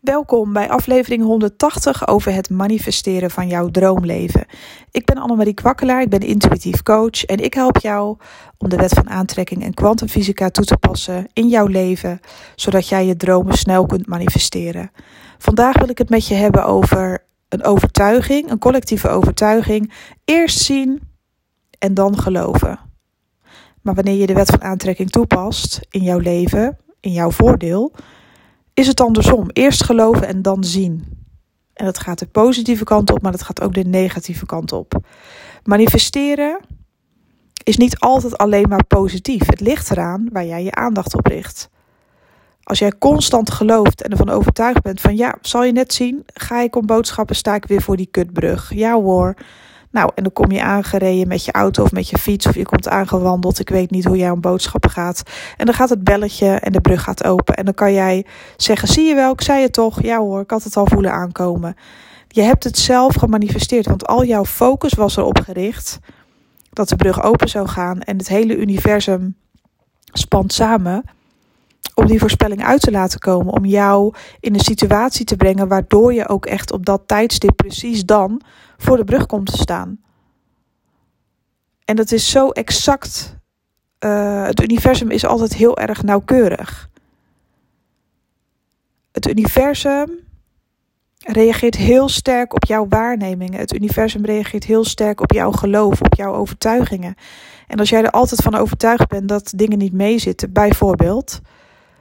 Welkom bij aflevering 180 over het manifesteren van jouw droomleven. Ik ben Annemarie Kwakkelaar, ik ben intuïtief coach en ik help jou om de wet van aantrekking en kwantumfysica toe te passen in jouw leven, zodat jij je dromen snel kunt manifesteren. Vandaag wil ik het met je hebben over een overtuiging, een collectieve overtuiging. Eerst zien en dan geloven. Maar wanneer je de wet van aantrekking toepast in jouw leven, in jouw voordeel, is het andersom. Eerst geloven en dan zien. En dat gaat de positieve kant op, maar dat gaat ook de negatieve kant op. Manifesteren is niet altijd alleen maar positief. Het ligt eraan waar jij je aandacht op richt. Als jij constant gelooft en ervan overtuigd bent van ja, zal je net zien, ga ik om boodschappen, sta ik weer voor die kutbrug. Ja hoor, nou, en dan kom je aangereden met je auto of met je fiets of je komt aangewandeld. Ik weet niet hoe jij om boodschappen gaat. En dan gaat het belletje en de brug gaat open. En dan kan jij zeggen, zie je wel, ik zei het toch. Ja hoor, ik had het al voelen aankomen. Je hebt het zelf gemanifesteerd, want al jouw focus was erop gericht dat de brug open zou gaan en het hele universum spant samen om die voorspelling uit te laten komen. Om jou in een situatie te brengen waardoor je ook echt op dat tijdstip precies dan voor de brug komt te staan. En dat is zo exact. Uh, het universum is altijd heel erg nauwkeurig. Het universum reageert heel sterk op jouw waarnemingen. Het universum reageert heel sterk op jouw geloof, op jouw overtuigingen. En als jij er altijd van overtuigd bent dat dingen niet meezitten, bijvoorbeeld,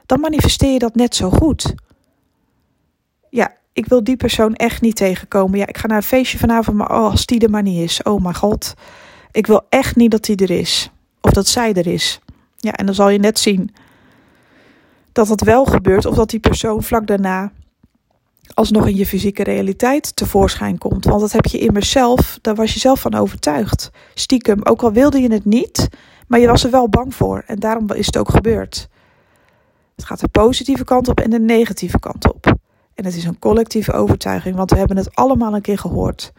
dan manifesteer je dat net zo goed. Ja, ik wil die persoon echt niet tegenkomen. Ja, ik ga naar een feestje vanavond, maar oh, als die er maar niet is. Oh mijn god. Ik wil echt niet dat die er is. Of dat zij er is. Ja, en dan zal je net zien dat dat wel gebeurt. Of dat die persoon vlak daarna alsnog in je fysieke realiteit tevoorschijn komt. Want dat heb je immers zelf, daar was je zelf van overtuigd. Stiekem, ook al wilde je het niet, maar je was er wel bang voor. En daarom is het ook gebeurd. Het gaat de positieve kant op en de negatieve kant op. En het is een collectieve overtuiging, want we hebben het allemaal een keer gehoord.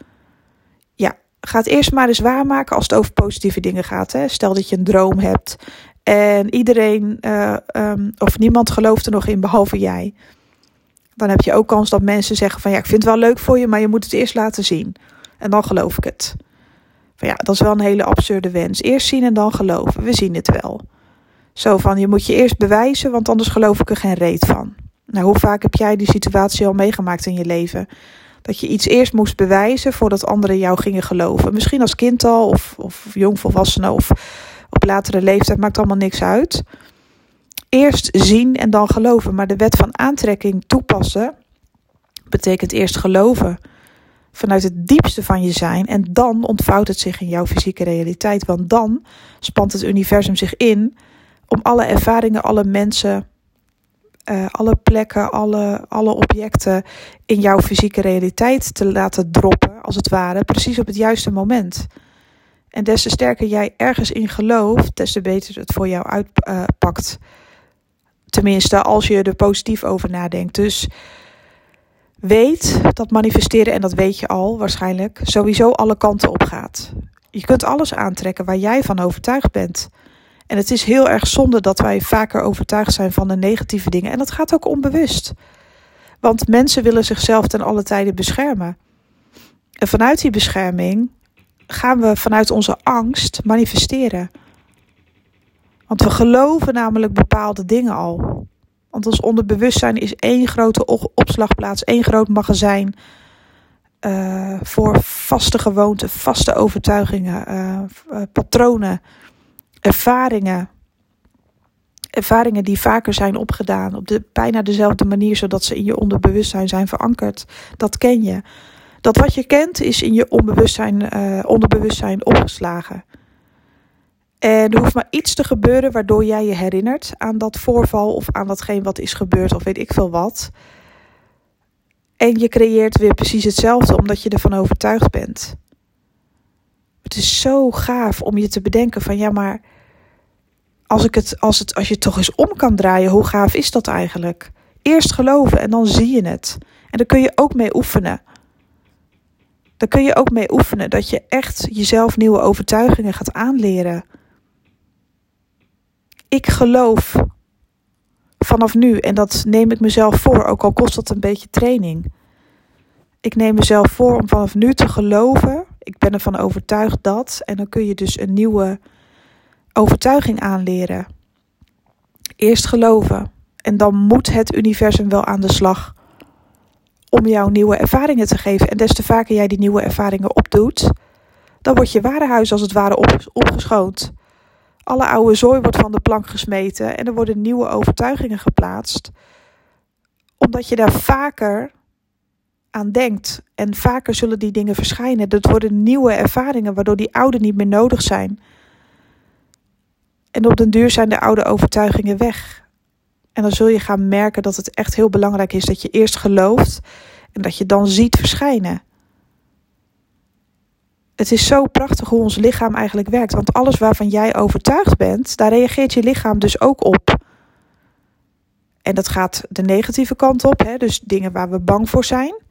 Ja, ga het eerst maar eens waarmaken als het over positieve dingen gaat. Hè. Stel dat je een droom hebt en iedereen uh, um, of niemand gelooft er nog in behalve jij. Dan heb je ook kans dat mensen zeggen van ja, ik vind het wel leuk voor je, maar je moet het eerst laten zien. En dan geloof ik het. Van ja, dat is wel een hele absurde wens. Eerst zien en dan geloven. We zien het wel. Zo van, je moet je eerst bewijzen, want anders geloof ik er geen reet van. Nou, hoe vaak heb jij die situatie al meegemaakt in je leven? Dat je iets eerst moest bewijzen voordat anderen jou gingen geloven. Misschien als kind al, of, of jongvolwassene, of op latere leeftijd, maakt allemaal niks uit. Eerst zien en dan geloven. Maar de wet van aantrekking toepassen betekent eerst geloven vanuit het diepste van je zijn. En dan ontvouwt het zich in jouw fysieke realiteit. Want dan spant het universum zich in om alle ervaringen, alle mensen, uh, alle plekken, alle, alle objecten in jouw fysieke realiteit te laten droppen, als het ware, precies op het juiste moment. En des te sterker jij ergens in gelooft, des te beter het voor jou uitpakt. Uh, Tenminste, als je er positief over nadenkt. Dus weet dat manifesteren, en dat weet je al waarschijnlijk, sowieso alle kanten op gaat. Je kunt alles aantrekken waar jij van overtuigd bent. En het is heel erg zonde dat wij vaker overtuigd zijn van de negatieve dingen. En dat gaat ook onbewust. Want mensen willen zichzelf ten alle tijde beschermen. En vanuit die bescherming gaan we vanuit onze angst manifesteren. Want we geloven namelijk bepaalde dingen al. Want ons onderbewustzijn is één grote opslagplaats, één groot magazijn. Uh, voor vaste gewoonten, vaste overtuigingen, uh, uh, patronen ervaringen. Ervaringen die vaker zijn opgedaan op de, bijna dezelfde manier, zodat ze in je onderbewustzijn zijn verankerd. Dat ken je. Dat wat je kent is in je onbewustzijn, uh, onderbewustzijn opgeslagen. En er hoeft maar iets te gebeuren waardoor jij je herinnert aan dat voorval of aan datgene wat is gebeurd of weet ik veel wat. En je creëert weer precies hetzelfde omdat je ervan overtuigd bent. Het is zo gaaf om je te bedenken van ja, maar als, ik het, als, het, als je het toch eens om kan draaien, hoe gaaf is dat eigenlijk? Eerst geloven en dan zie je het. En daar kun je ook mee oefenen. Daar kun je ook mee oefenen dat je echt jezelf nieuwe overtuigingen gaat aanleren. Ik geloof vanaf nu, en dat neem ik mezelf voor, ook al kost dat een beetje training. Ik neem mezelf voor om vanaf nu te geloven. Ik ben ervan overtuigd dat. En dan kun je dus een nieuwe overtuiging aanleren. Eerst geloven. En dan moet het universum wel aan de slag om jou nieuwe ervaringen te geven. En des te vaker jij die nieuwe ervaringen opdoet, dan wordt je warenhuis als het ware op, opgeschoond. Alle oude zooi wordt van de plank gesmeten en er worden nieuwe overtuigingen geplaatst. Omdat je daar vaker aan denkt en vaker zullen die dingen verschijnen. Dat worden nieuwe ervaringen waardoor die oude niet meer nodig zijn. En op den duur zijn de oude overtuigingen weg. En dan zul je gaan merken dat het echt heel belangrijk is dat je eerst gelooft en dat je dan ziet verschijnen. Het is zo prachtig hoe ons lichaam eigenlijk werkt. Want alles waarvan jij overtuigd bent, daar reageert je lichaam dus ook op. En dat gaat de negatieve kant op, hè? dus dingen waar we bang voor zijn.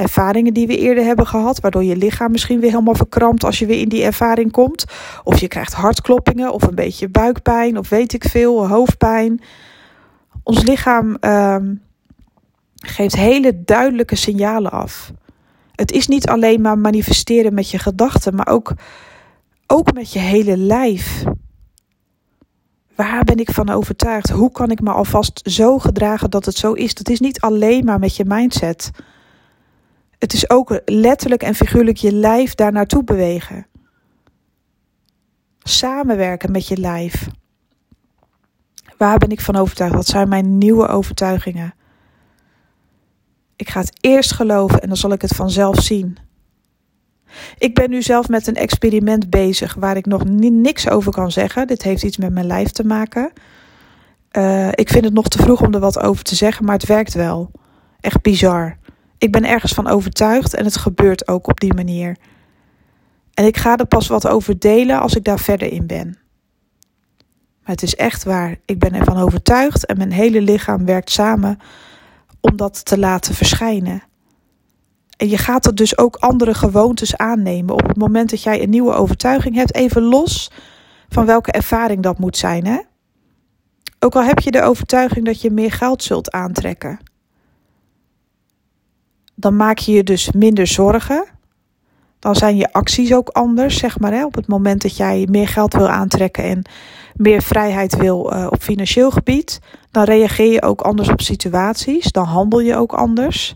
Ervaringen die we eerder hebben gehad, waardoor je lichaam misschien weer helemaal verkrampt als je weer in die ervaring komt. Of je krijgt hartkloppingen, of een beetje buikpijn, of weet ik veel, hoofdpijn. Ons lichaam ehm, geeft hele duidelijke signalen af. Het is niet alleen maar manifesteren met je gedachten, maar ook, ook met je hele lijf. Waar ben ik van overtuigd? Hoe kan ik me alvast zo gedragen dat het zo is? Dat is niet alleen maar met je mindset. Het is ook letterlijk en figuurlijk je lijf daar naartoe bewegen. Samenwerken met je lijf. Waar ben ik van overtuigd? Wat zijn mijn nieuwe overtuigingen? Ik ga het eerst geloven en dan zal ik het vanzelf zien. Ik ben nu zelf met een experiment bezig waar ik nog niks over kan zeggen. Dit heeft iets met mijn lijf te maken. Uh, ik vind het nog te vroeg om er wat over te zeggen, maar het werkt wel. Echt bizar. Ik ben ergens van overtuigd en het gebeurt ook op die manier. En ik ga er pas wat over delen als ik daar verder in ben. Maar het is echt waar. Ik ben ervan overtuigd en mijn hele lichaam werkt samen om dat te laten verschijnen. En je gaat er dus ook andere gewoontes aannemen. Op het moment dat jij een nieuwe overtuiging hebt, even los van welke ervaring dat moet zijn. Hè? Ook al heb je de overtuiging dat je meer geld zult aantrekken, dan maak je je dus minder zorgen. Dan zijn je acties ook anders, zeg maar. Hè? Op het moment dat jij meer geld wil aantrekken en meer vrijheid wil uh, op financieel gebied, dan reageer je ook anders op situaties. Dan handel je ook anders.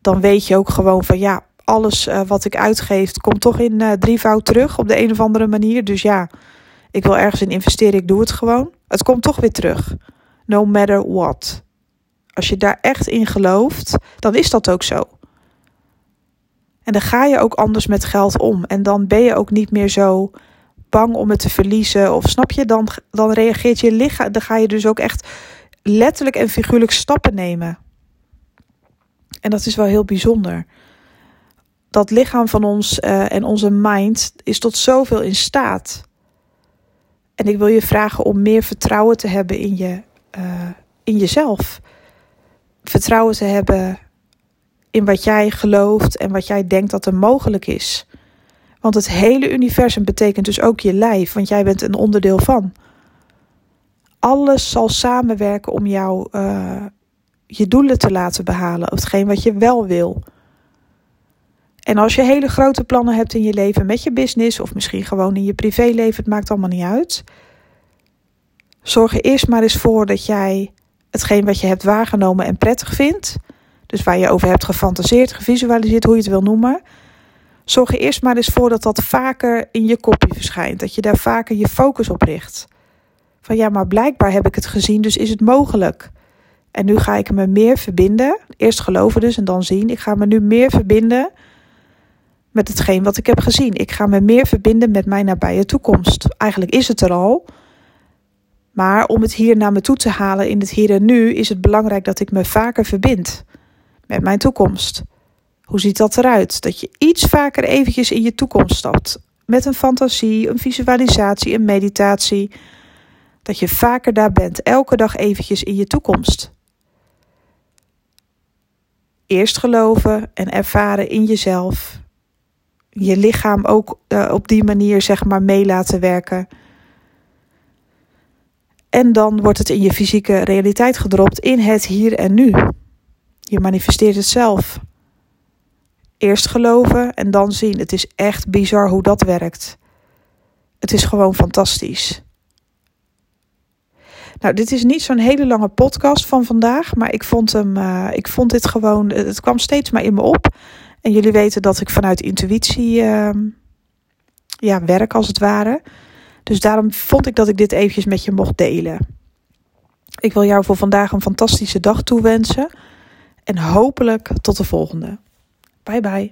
Dan weet je ook gewoon van ja, alles uh, wat ik uitgeef komt toch in uh, drievoud terug op de een of andere manier. Dus ja, ik wil ergens in investeren, ik doe het gewoon. Het komt toch weer terug. No matter what. Als je daar echt in gelooft, dan is dat ook zo. En dan ga je ook anders met geld om. En dan ben je ook niet meer zo bang om het te verliezen. Of snap je, dan, dan reageert je lichaam. Dan ga je dus ook echt letterlijk en figuurlijk stappen nemen. En dat is wel heel bijzonder. Dat lichaam van ons uh, en onze mind is tot zoveel in staat. En ik wil je vragen om meer vertrouwen te hebben in, je, uh, in jezelf. Vertrouwen te hebben in wat jij gelooft en wat jij denkt dat er mogelijk is. Want het hele universum betekent dus ook je lijf, want jij bent een onderdeel van. Alles zal samenwerken om jou uh, je doelen te laten behalen, hetgeen wat je wel wil. En als je hele grote plannen hebt in je leven met je business of misschien gewoon in je privéleven, het maakt allemaal niet uit. Zorg er eerst maar eens voor dat jij hetgeen wat je hebt waargenomen en prettig vindt, dus waar je over hebt gefantaseerd, gevisualiseerd, hoe je het wil noemen, Zorg er eerst maar eens voor dat dat vaker in je kopje verschijnt. Dat je daar vaker je focus op richt. Van ja, maar blijkbaar heb ik het gezien, dus is het mogelijk. En nu ga ik me meer verbinden. Eerst geloven dus en dan zien. Ik ga me nu meer verbinden met hetgeen wat ik heb gezien. Ik ga me meer verbinden met mijn nabije toekomst. Eigenlijk is het er al. Maar om het hier naar me toe te halen in het hier en nu, is het belangrijk dat ik me vaker verbind met mijn toekomst. Hoe ziet dat eruit? Dat je iets vaker eventjes in je toekomst stapt. Met een fantasie, een visualisatie, een meditatie. Dat je vaker daar bent, elke dag eventjes in je toekomst. Eerst geloven en ervaren in jezelf. Je lichaam ook uh, op die manier zeg maar mee laten werken. En dan wordt het in je fysieke realiteit gedropt in het hier en nu. Je manifesteert het zelf. Eerst geloven en dan zien. Het is echt bizar hoe dat werkt. Het is gewoon fantastisch. Nou, dit is niet zo'n hele lange podcast van vandaag, maar ik vond hem, uh, ik vond dit gewoon, het kwam steeds maar in me op. En jullie weten dat ik vanuit intuïtie, uh, ja, werk als het ware. Dus daarom vond ik dat ik dit eventjes met je mocht delen. Ik wil jou voor vandaag een fantastische dag toewensen. En hopelijk tot de volgende. Bye bye.